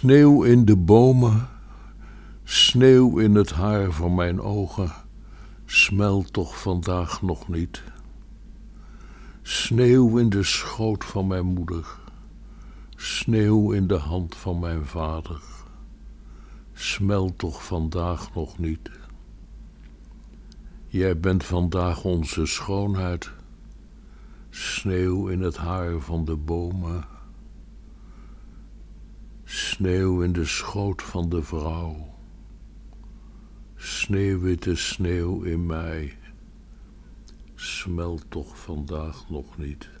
Sneeuw in de bomen, sneeuw in het haar van mijn ogen, smelt toch vandaag nog niet. Sneeuw in de schoot van mijn moeder, sneeuw in de hand van mijn vader, smelt toch vandaag nog niet. Jij bent vandaag onze schoonheid, sneeuw in het haar van de bomen Sneeuw in de schoot van de vrouw. Sneeuwwitte sneeuw in mij. Smelt toch vandaag nog niet.